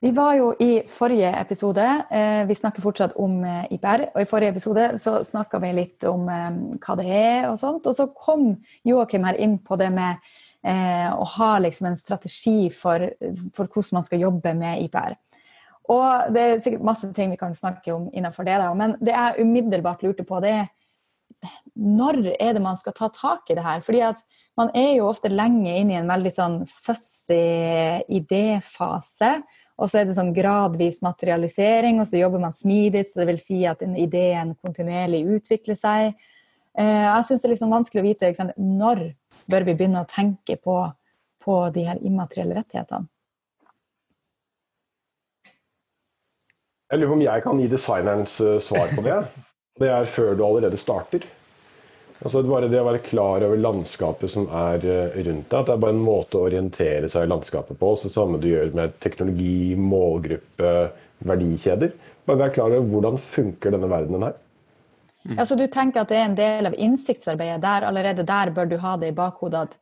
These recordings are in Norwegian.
Vi var jo i forrige episode, eh, vi snakker fortsatt om eh, IPR, og i forrige episode så snakka vi litt om eh, hva det er og sånt. Og så kom Joakim her inn på det med å ha liksom en strategi for, for, hvordan man skal jobbe med IPR. Og det er sikkert masse ting vi kan snakke om innenfor det, da, men det jeg umiddelbart lurte på, det er når er det man skal ta tak i det her? Fordi at man er jo ofte lenge inne i en veldig sånn fussy idéfase. Og så er det sånn gradvis materialisering, og så jobber man smidig. Så det vil si at ideen kontinuerlig utvikler seg. Eh, jeg syns det er liksom vanskelig å vite liksom, når bør vi begynne å tenke på, på de her immaterielle rettighetene. Jeg lurer på om jeg kan gi designerens eh, svar på det. Det er før du allerede starter. Altså bare det å være klar over landskapet som er eh, rundt deg. At det er bare en måte å orientere seg i landskapet på. Så samme du gjør med teknologi, målgruppe, verdikjeder. Bare vær klar over hvordan funker denne verdenen her. Mm. Altså, du tenker at det er en del av innsiktsarbeidet der? Allerede der bør du ha det i bakhodet? at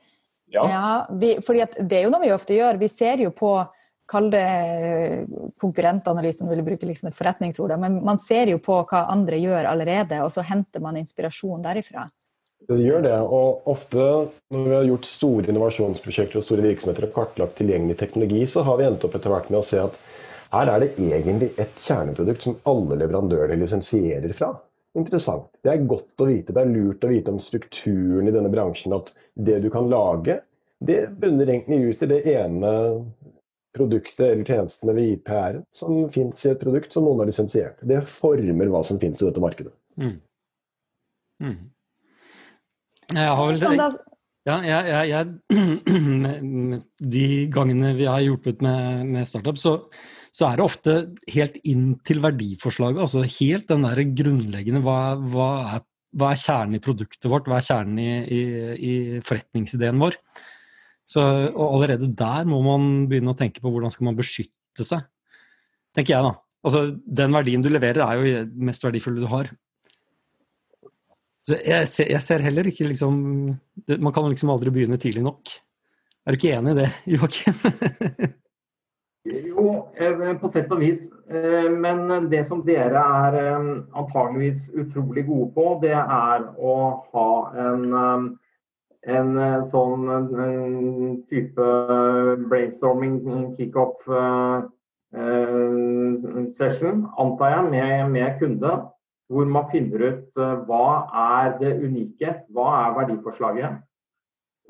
ja. ja vi, fordi det er jo noe vi ofte gjør. Vi ser jo på Kall det konkurrentanalyse, om du vil bruke liksom et forretningsord. Men man ser jo på hva andre gjør allerede, og så henter man inspirasjon derifra. Det gjør det. Og ofte når vi har gjort store innovasjonsprosjekter og store virksomheter og kartlagt tilgjengelig teknologi, så har vi endt opp etter hvert med å se at her er det egentlig et kjerneprodukt som alle leverandører lisensierer fra. Interessant. Det er godt å vite. Det er lurt å vite om strukturen i denne bransjen. At det du kan lage, det bunner egentlig ut i det ene produktet eller tjenesten eller IPR-en som fins i et produkt som noen har lisensiert. Det former hva som fins i dette markedet. Mm. Mm. Jeg har vel ja, jeg, jeg, jeg, De gangene vi har hjulpet med, med startup, så, så, er det ofte helt inn til verdiforslaget. Altså helt den der grunnleggende hva, hva, er, hva er kjernen i produktet vårt, hva er kjernen i, i, i forretningsideen vår. Så, og allerede der må man begynne å tenke på hvordan skal man beskytte seg, tenker jeg da. Altså, Den verdien du leverer er jo mest verdifulle du har. Så jeg ser, jeg ser heller ikke liksom Man kan liksom aldri begynne tidlig nok. Er du ikke enig i det, Joakim? jo, eh, på sett og vis. Eh, men det som dere er eh, antageligvis utrolig gode på, det er å ha en, en sånn en type brainstorming kickoff session, antar jeg, med, med kunde hvor man finner ut uh, hva er det unike, hva er verdiforslaget.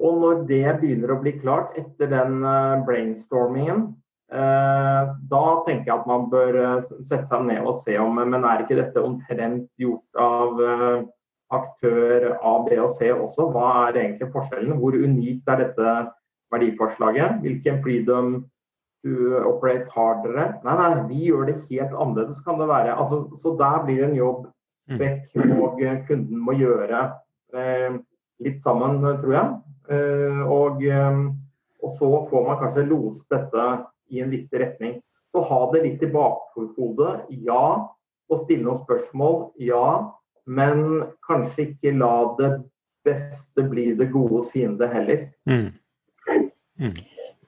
Og når det begynner å bli klart etter den uh, brainstormingen, uh, da tenker jeg at man bør sette seg ned og se om Men er ikke dette omtrent gjort av aktør A, B og C også? Hva er egentlig forskjellen? Hvor unikt er dette verdiforslaget? Hvilken freedom to operate hardere. Nei, nei, vi gjør det helt annerledes, kan det være. Altså, så der blir det en jobb mm. Beck og kunden må gjøre eh, litt sammen, tror jeg. Eh, og, eh, og, så får man kanskje lost dette i en viktig retning. Så ha det litt i bakhodet, ja. Og stille noen spørsmål, ja. Men kanskje ikke la det beste bli det godes fiende heller. Mm. Mm.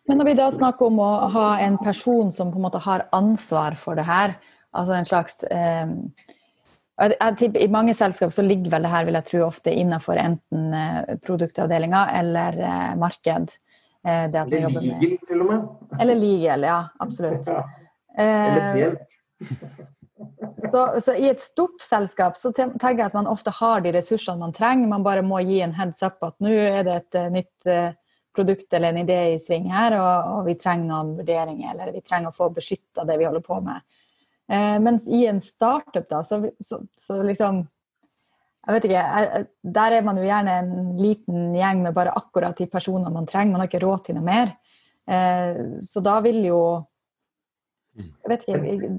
Men når vi da snakker om å ha en person som på en måte har ansvar for det her, altså en slags eh, tipper I mange selskap så ligger vel det her vil jeg tro, ofte innenfor enten eh, produktavdelinga eller eh, marked. Eh, eller legal, til og med. Eller legal, ja. Absolutt. Ja. Eller helt. så, så, i et stort selskap så tenker jeg at man ofte har de ressursene man trenger. Man bare må gi en heads up at nå er det et nytt produkt eller en idé i sving her, og, og, vi trenger noen vurderinger, eller vi trenger å få beskytta det vi holder på med. Eh, mens i en startup, da, så, så, så, liksom Jeg vet ikke, der er man jo gjerne en liten gjeng med bare akkurat de personene man trenger. Man har ikke råd til noe mer. Eh, så da vil jo ikke,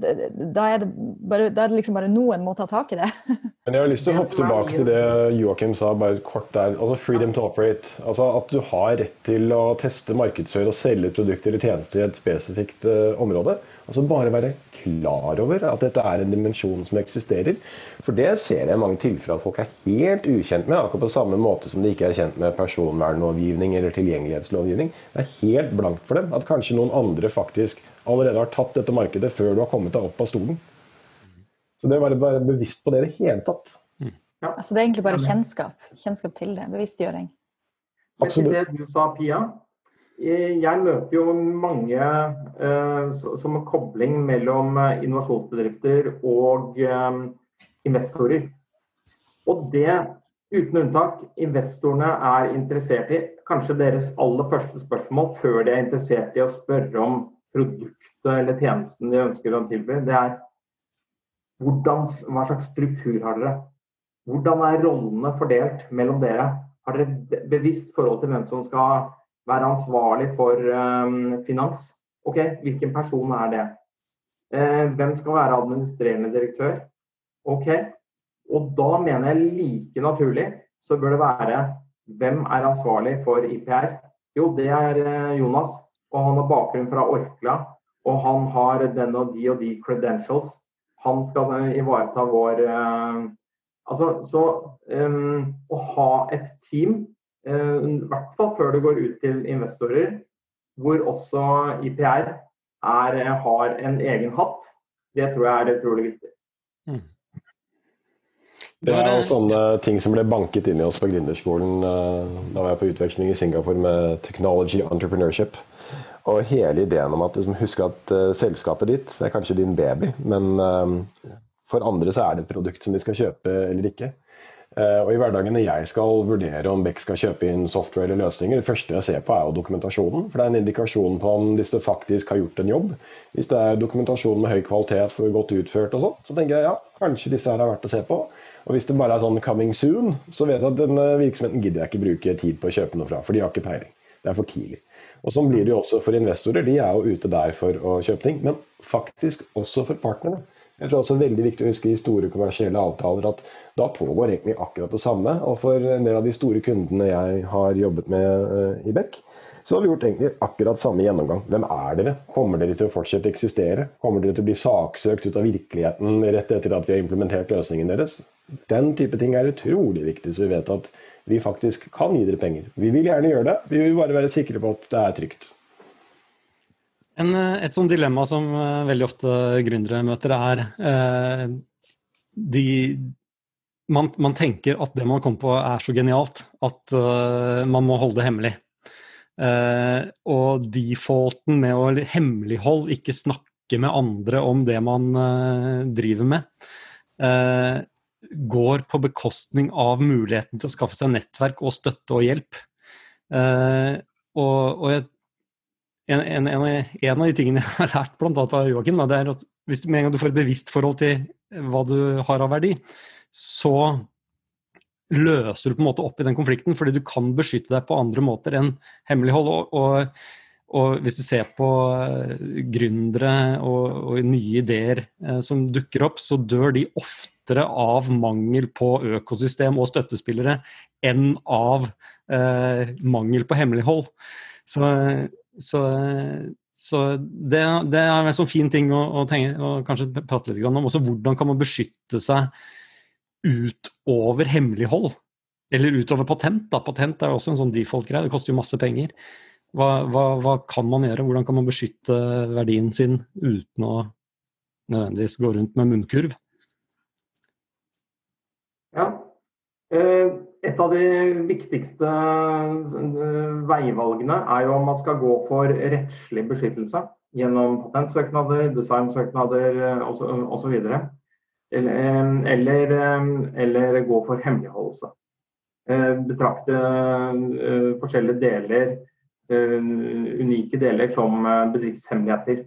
Da er det, bare, da er det liksom bare noen må ta tak i det. Men Jeg har lyst til å hoppe tilbake til det Joakim sa bare kort der. altså Freedom to operate. altså At du har rett til å teste, markedsføre og selge produkter eller tjenester i et spesifikt uh, område. Altså Bare være klar over at dette er en dimensjon som eksisterer. For det ser jeg mange tilfeller at folk er helt ukjent med. Akkurat på samme måte som de ikke er kjent med personvernlovgivning eller tilgjengelighetslovgivning. Det er helt blankt for dem at kanskje noen andre faktisk allerede har tatt dette markedet før du har kommet deg opp av stolen. Så det å være bevisst på det i det hele tatt. Mm. Ja. Altså det er egentlig bare kjennskap. Kjennskap til det. Bevisstgjøring. Absolutt. Det du sa, Pia. Jeg møter jo mange eh, som en kobling mellom eh, innovasjonsbedrifter og eh, investorer. Og det, uten unntak, investorene er interessert i, kanskje deres aller første spørsmål før de er interessert i å spørre om produktet eller tjenesten de ønsker å tilby, det er hvordan, hva slags struktur har dere? Hvordan er rollene fordelt mellom dere? Har dere et bevisst forhold til hvem som skal være ansvarlig for um, finans? Ok, hvilken person er det? Eh, hvem skal være administrerende direktør? Ok, og da mener jeg like naturlig så bør det være hvem er ansvarlig for IPR? Jo, det er eh, Jonas, og han har bakgrunn fra Orkla. Og han har den og de og de credentials han skal ivareta vår eh, Altså, så um, å ha et team, i hvert fall før det går ut til investorer, hvor også IPR er, har en egen hatt, det tror jeg er utrolig viktig. Mm. Det er jo sånne ting som ble banket inn i oss på Gründerskolen da var jeg på utveksling i Singapore med Technology Entrepreneurship. Og hele ideen om at liksom, husk at uh, selskapet ditt det er kanskje din baby, men uh, for andre så er det et produkt som de skal kjøpe eller ikke. Uh, og i hverdagen når jeg skal vurdere om Beck skal kjøpe inn software eller løsninger, det første jeg ser på er jo dokumentasjonen. For det er en indikasjon på om disse faktisk har gjort en jobb. Hvis det er dokumentasjon med høy kvalitet for godt utført og sånn, så tenker jeg ja, kanskje disse her er verdt å se på. Og hvis det bare er sånn 'coming soon', så vet jeg at denne virksomheten gidder jeg ikke bruke tid på å kjøpe noe fra, for de har ikke peiling. Det er for tidlig. Og Sånn blir det jo også for investorer. De er jo ute der for å kjøpe ting. Men faktisk også for partnerne. Jeg tror også veldig viktig å huske i store kommersielle avtaler at da pågår egentlig akkurat det samme. Og for en del av de store kundene jeg har jobbet med uh, i Beck, så har vi gjort egentlig akkurat samme gjennomgang. Hvem er dere? Kommer dere til å fortsette å eksistere? Kommer dere til å bli saksøkt ut av virkeligheten rett etter at vi har implementert løsningen deres? Den type ting er utrolig viktig, så vi vet at vi faktisk kan gi dere penger. Vi vil gjerne gjøre det, vi vil bare være sikre på at det er trygt. En, eh, et sånt dilemma som eh, veldig ofte gründere møter, er eh, de, man, man, tenker at det man kommer på er så genialt at uh, man må holde det hemmelig. Uh, og defaulten med å hemmelighold, ikke snakke med andre om det man uh, driver med, går på bekostning av muligheten til å skaffe seg nettverk og støtte og hjelp. Og, og jeg, en, en, en, en, av de tingene jeg har lært bl.a. av Joakim, det er at hvis du med en gang du får et bevisst forhold til hva du har av verdi, så løser du på en måte opp i den konflikten, fordi du kan beskytte deg på andre måter enn hemmelighold. Og, og, og hvis du ser på uh, gründere og, og, nye ideer eh, som dukker opp, så dør de oftere av mangel på økosystem og støttespillere enn av eh, mangel på hemmelighold. Så, så, så det, det, er en sånn fin ting å, å tenke, og kanskje prate litt om. Også hvordan kan man beskytte seg utover hemmelighold? Eller utover patent. Da. Patent er jo også en sånn default-greie, det koster jo masse penger. Hva, hva, hva, kan man gjøre? Hvordan kan man beskytte verdien sin uten å nødvendigvis gå rundt med munnkurv? Ja. Eh, et av de viktigste eh, veivalgene er jo om man skal gå for rettslig beskyttelse gjennom patentsøknader, designsøknader osv. Eller, eller, eller gå for hemmeligholdelse. Eh, betrakte forskjellige deler, unike deler, som bedriftshemmeligheter.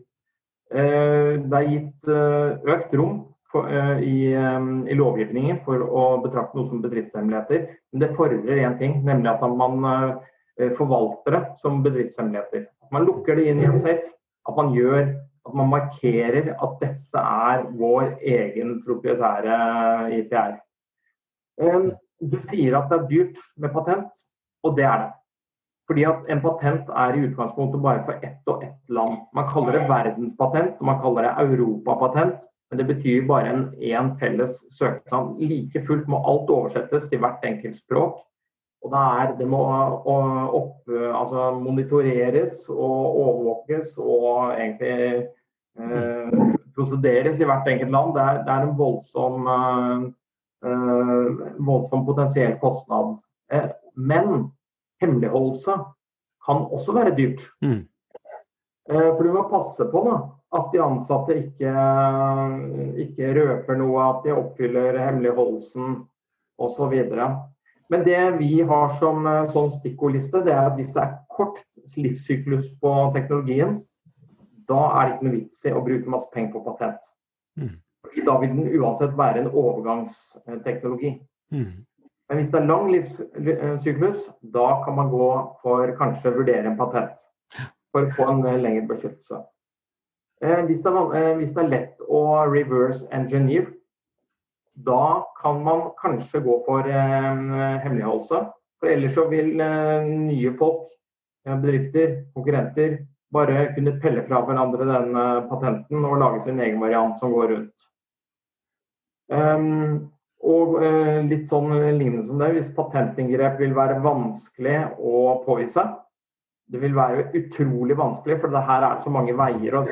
Det er gitt økt rom for, uh, i, i, lovgivningen for å betrakte noe som bedriftshemmeligheter. Men det fordrer én ting, nemlig at man uh, forvalter det som bedriftshemmeligheter. At man lukker det inn i en safe. At man gjør at man markerer at dette er vår egen proprietære IPR. Du sier at det er dyrt med patent, og det er det. Fordi at En patent er i utgangspunktet bare for ett og ett land. Man kaller det verdenspatent og man kaller det europapatent. Men det betyr bare en én felles søknad. Like fullt må alt oversettes til hvert enkelt språk. Og det, er, det må opp, altså monitoreres og overvåkes og egentlig eh, prosederes i hvert enkelt land. Det er, det er en voldsom, eh, voldsom potensiell kostnad. Eh, men hemmeligholdelse kan også være dyrt. Mm. Eh, for du må passe på da, at de ansatte ikke, ikke røper noe, at de oppfyller hemmeligholdelsen osv. Men det vi har som sånn stikkordliste, det er at hvis det er kort livssyklus på teknologien, da er det ikke noe vits i å bruke masse penger på patent. Mm. Da vil den uansett være en overgangsteknologi. Mm. Men hvis det er lang livssyklus, da kan man gå for kanskje vurdere en patent. For å få en eh, lengre beskyttelse. Eh, hvis det, er, eh, hvis det er lett å reverse engineer, da kan man kanskje gå for hemmeligholdelse. For ellers så vil nye folk, bedrifter, konkurrenter bare kunne pelle fra hverandre den eh, patenten og lage sin egen variant som går rundt. Um, og uh, litt sånn lignende som det, hvis patentinngrep vil være vanskelig å påvise. Det vil være utrolig vanskelig, for det her er så mange veier og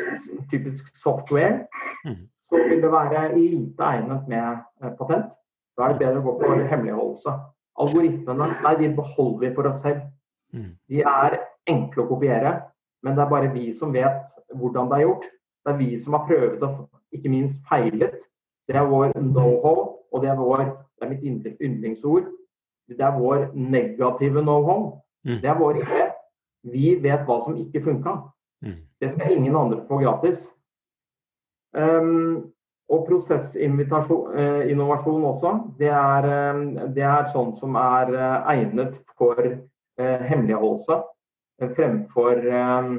typisk software. Mm. Så vil det være lite egnet med uh, patent. Da er det bedre å gå for hemmeligholdelse. Algoritmene nei, de beholder vi for oss selv. Mm. De er enkle å kopiere. Men det er bare vi som vet hvordan det er gjort. Det er vi som har prøvd og ikke minst feilet. Det er vår know-how, og det er, vår, det er mitt yndlingsord. Det er vår negative know-how. Mm. Det er vår idé. Vi vet hva som ikke funka. Mm. Det skal ingen andre få gratis. Um, og prosessinnovasjon eh, også. Det er, um, det er sånn som er uh, egnet for uh, hemmeligholdelse fremfor eh,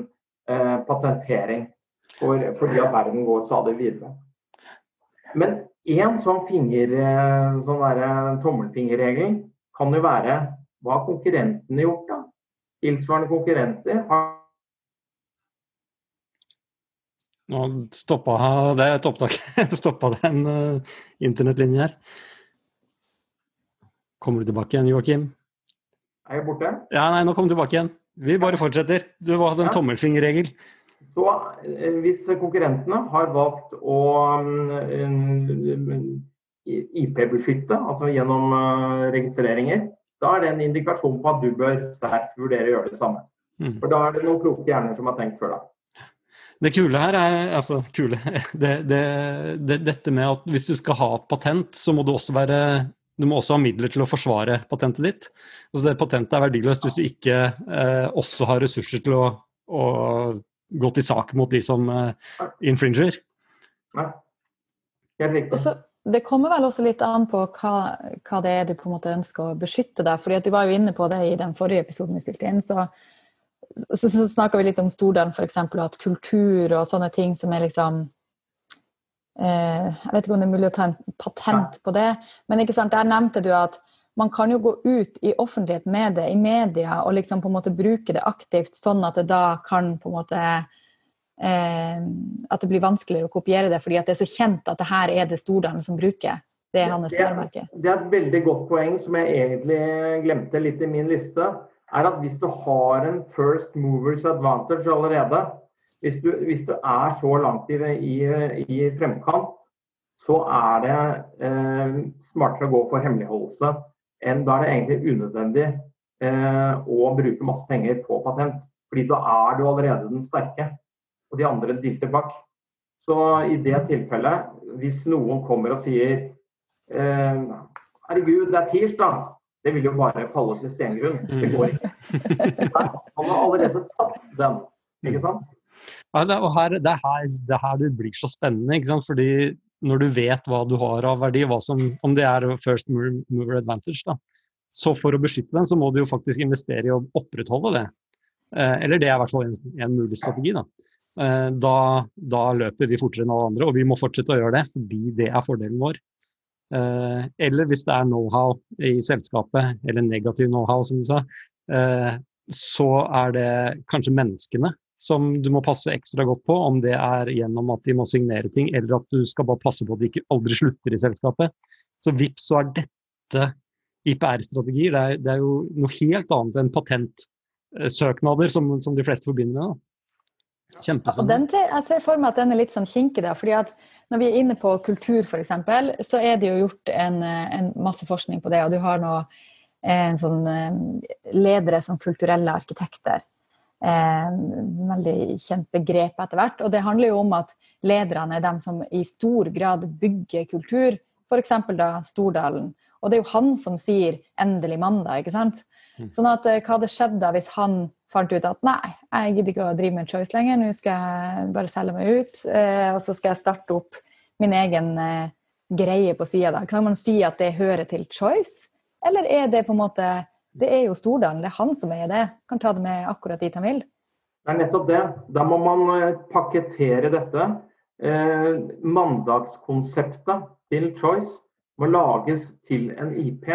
eh, patentering. For, fordi at verden går stadig videre. Men én sånn, finger, eh, sånn tommelfingerregel kan jo være hva har konkurrentene gjort? Tilsvarende konkurrenter har Nå stoppa det et opptak. stoppa det en uh, internettlinje her. Kommer du tilbake igjen, Joakim? Er jeg borte? Ja, nei, nå kom du tilbake igjen. Vi bare fortsetter. Du hadde en ja. tommelfingerregel. Så eh, hvis konkurrentene har valgt å mm, IP-beskytte, altså gjennom eh, registreringer, da er det en indikasjon på at du bør sterkt vurdere å gjøre det samme. Mm. For da er det noen kloke hjerner som har tenkt før deg. Det kule her er altså kule, det, det, det, dette med at hvis du skal ha patent, så må du også være du må også ha midler til å forsvare patentet ditt. Altså det Patentet er verdiløst hvis du ikke eh, også har ressurser til å, å, gå til sak mot de som eh, infringer. Nei, helt riktig. Det kommer vel også litt an på hva, hva, det er du på en måte ønsker å beskytte deg fordi at Du var jo inne på det i den forrige episoden vi spilte inn. så så, så snakka vi litt om Stordalen f.eks. at kultur og sånne ting som er liksom Eh, jeg vet ikke om det er mulig å ta en patent på det, men der nevnte du at man kan jo gå ut i offentlighet med det, i media, og liksom på en måte bruke det aktivt, sånn at det da kan på en måte At det blir vanskeligere å kopiere det, fordi at det er så kjent at det her er det Stordalen som bruker. Det er hans varemerke. Det er et veldig godt poeng som jeg egentlig glemte litt i min liste. er at Hvis du har en first movers advantage allerede, hvis du, hvis du er så langt i, i, i fremkant, så er det eh, smartere å gå for hemmeligholdelse enn da er det egentlig unødvendig eh, å bruke masse penger på patent. Fordi da er du allerede den sterke, og de andre dilter bak. Så i det tilfellet, hvis noen kommer og sier eh, herregud, det er tirsdag, det vil jo bare falle til stengrunn. Det går ikke. Man har allerede tatt den, ikke sant? Ja, det, er her, det, er her, det er her det blir så spennende. ikke sant? Fordi når du vet hva du har av verdi, som, om det er first mover advantage, da, så for å beskytte den, så må du jo faktisk investere i å opprettholde det. Eh, eller det er i hvert fall en, en mulig strategi. Da. Eh, da. da. løper vi fortere enn alle andre, og vi må fortsette å gjøre det fordi det er fordelen vår. Eh, eller hvis det er know-how i selskapet, eller negativ know-how, som du sa, eh, så er det kanskje menneskene som du må passe ekstra godt på, om det er gjennom at de må signere ting, eller at du skal bare passe på at de ikke aldri slutter i selskapet. Så vips så er dette IPR-strategier. Det, det, er jo noe helt annet enn patentsøknader, som, som de fleste forbinder med. Kjempespennende. Ja, jeg ser for meg at den er litt sånn kinkig, da. fordi at når vi er inne på kultur, f.eks., så er det jo gjort en, en, masse forskning på det. Og du har nå en sånn ledere som kulturelle arkitekter. Eh, veldig kjent begrep etter hvert. Og det handler jo om at lederne er dem som i stor grad bygger kultur. F.eks. da Stordalen. Og det er jo han som sier 'endelig mandag', ikke sant? Mm. Sånn at hva hadde skjedd da hvis han fant ut at nei, jeg gidder ikke å drive med Choice lenger, nå skal jeg bare selge meg ut, eh, og så skal jeg starte opp min egen eh, greie på sida. Kan man si at det hører til Choice, eller er det på en måte Det er jo Stordalen, det er han som eier det. Kan ta det med akkurat dit han vil. Det er nettopp det. Da må man eh, pakkettere dette. Eh, mandagskonseptet til Choice må lages til en IP,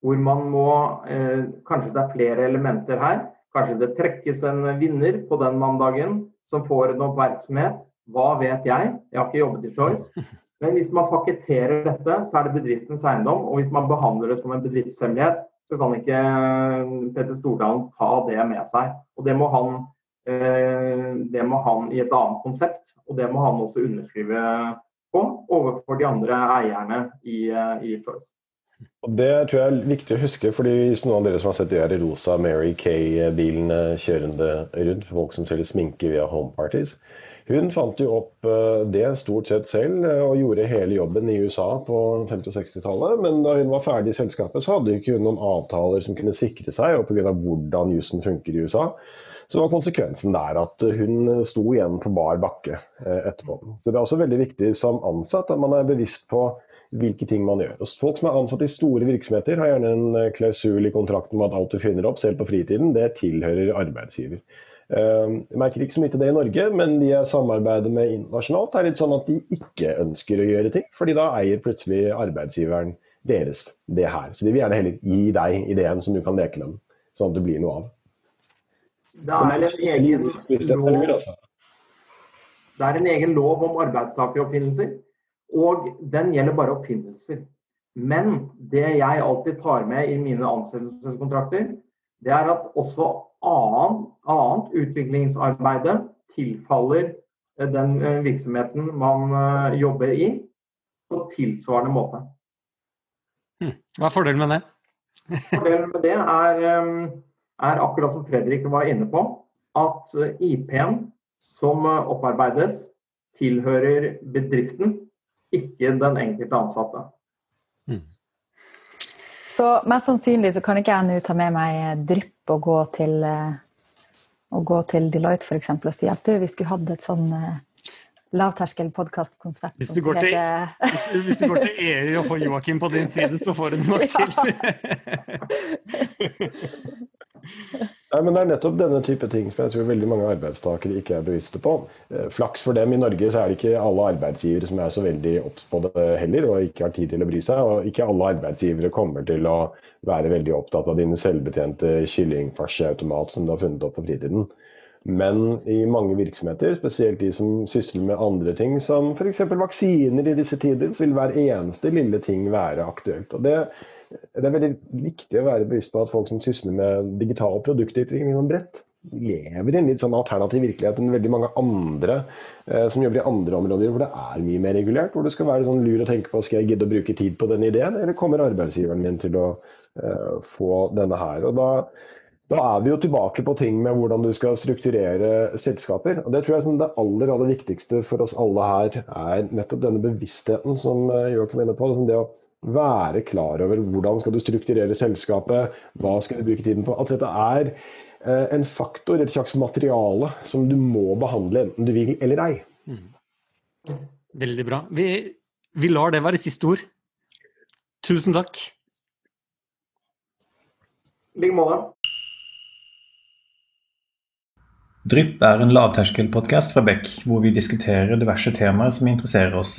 hvor man må eh, Kanskje det er flere elementer her Kanskje det trekkes en vinner på den mandagen som får en oppmerksomhet. Hva vet jeg? Jeg har ikke jobbet i Choice. Men hvis man paketterer dette, så er det bedriftens eiendom. Og hvis man behandler det som en bedriftshemmelighet, så kan ikke eh, Petter Stordalen ta det med seg. Og det må han, eh, det må han i et annet konsept. Og det må han også underskrive på overfor de andre eierne i, eh, i Choice. Og Det tror jeg er viktig å huske, fordi hvis noen av dere som har sett de her rosa Mary Kay-bilene kjørende rundt, folk som selger sminke via home parties, hun fant jo opp eh, det stort sett selv eh, og gjorde hele jobben i USA på 50- og 60-tallet. Men da hun var ferdig i selskapet, så hadde ikke hun noen avtaler som kunne sikre seg. Og pga. hvordan jussen funker i USA, så var konsekvensen der at hun sto igjen på bar bakke eh, etterpå. Så det er også veldig viktig som ansatt at man er bevisst på hvilke ting man gjør. Og folk som er ansatt i store virksomheter, har gjerne en eh, klausul i kontrakten om at alt du finner opp, selv på fritiden, det tilhører arbeidsgiver. Ehm, jeg merker ikke så mye til det i Norge, men de jeg samarbeider med internasjonalt, er litt sånn at de ikke ønsker å gjøre ting, fordi da eier plutselig arbeidsgiveren deres det her. Så de vil gjerne heller gi deg ideen som du kan leke med, sånn at det blir noe av. Det er en egen lov, altså. det er en egen lov om arbeidstakeroppfinnelser. Og den gjelder bare oppfinnelser. Men det jeg alltid tar med i mine ansettelseskontrakter, det er at også annet, annet utviklingsarbeide tilfaller den eh, virksomheten man eh, jobber i, på tilsvarende måte. Hm. Hva er fordelen med det? fordelen med det er, eh, er, akkurat som Fredrik var inne på, at IP-en som opparbeides, tilhører bedriften ikke den enkelte ansatte. Mm. Så mest sannsynlig så kan ikke jeg nå ta med meg drypp og gå til, eh, og gå til Deloitte eksempel, og si at du, vi skulle hatt et sånn uh, lavterskel podkastkonsept. Hvis, du går til, hvis du går til EU og får Joakim på din side, så får du det nok til. Nei, men Det er nettopp denne type ting som jeg tror veldig mange arbeidstakere ikke er bevisste på. Eh, flaks for dem. I Norge så er det ikke alle arbeidsgivere som er så veldig obs på det heller, og ikke har tid til å bry seg. Og ikke alle arbeidsgivere kommer til å være veldig opptatt av dine selvbetjente kyllingfarseautomat som du har funnet opp på fritiden. Men i mange virksomheter, spesielt de som sysler med andre ting, som f.eks. vaksiner i disse tider, så vil hver eneste lille ting være aktuelt. Og det det er veldig viktig å være bevisst på at folk som sysler med digital produktutvikling gjennom brett, lever i en litt sånn alternativ virkelighet enn veldig mange andre eh, som jobber i andre områder hvor det er mye mer regulert. Hvor det skal være sånn lur å tenke på skal jeg gidde å bruke tid på den ideen, eller kommer arbeidsgiveren min til å eh, få denne her. Og da, da er vi jo tilbake på ting med hvordan du skal strukturere selskaper. og Det tror jeg som det aller aller viktigste for oss alle her er nettopp denne bevisstheten som eh, Joakim er inne på. Liksom det å være klar over hvordan skal du strukturere selskapet, hva skal du bruke tiden på. At dette er eh, en faktor, et slags materiale, som du må behandle enten du vil eller ei. Mm. Veldig bra. Vi, vi lar det være siste ord. Tusen takk. I like måte. Drypp er en lavterskelpodkast fra Beck, hvor vi diskuterer diverse temaer som interesserer oss.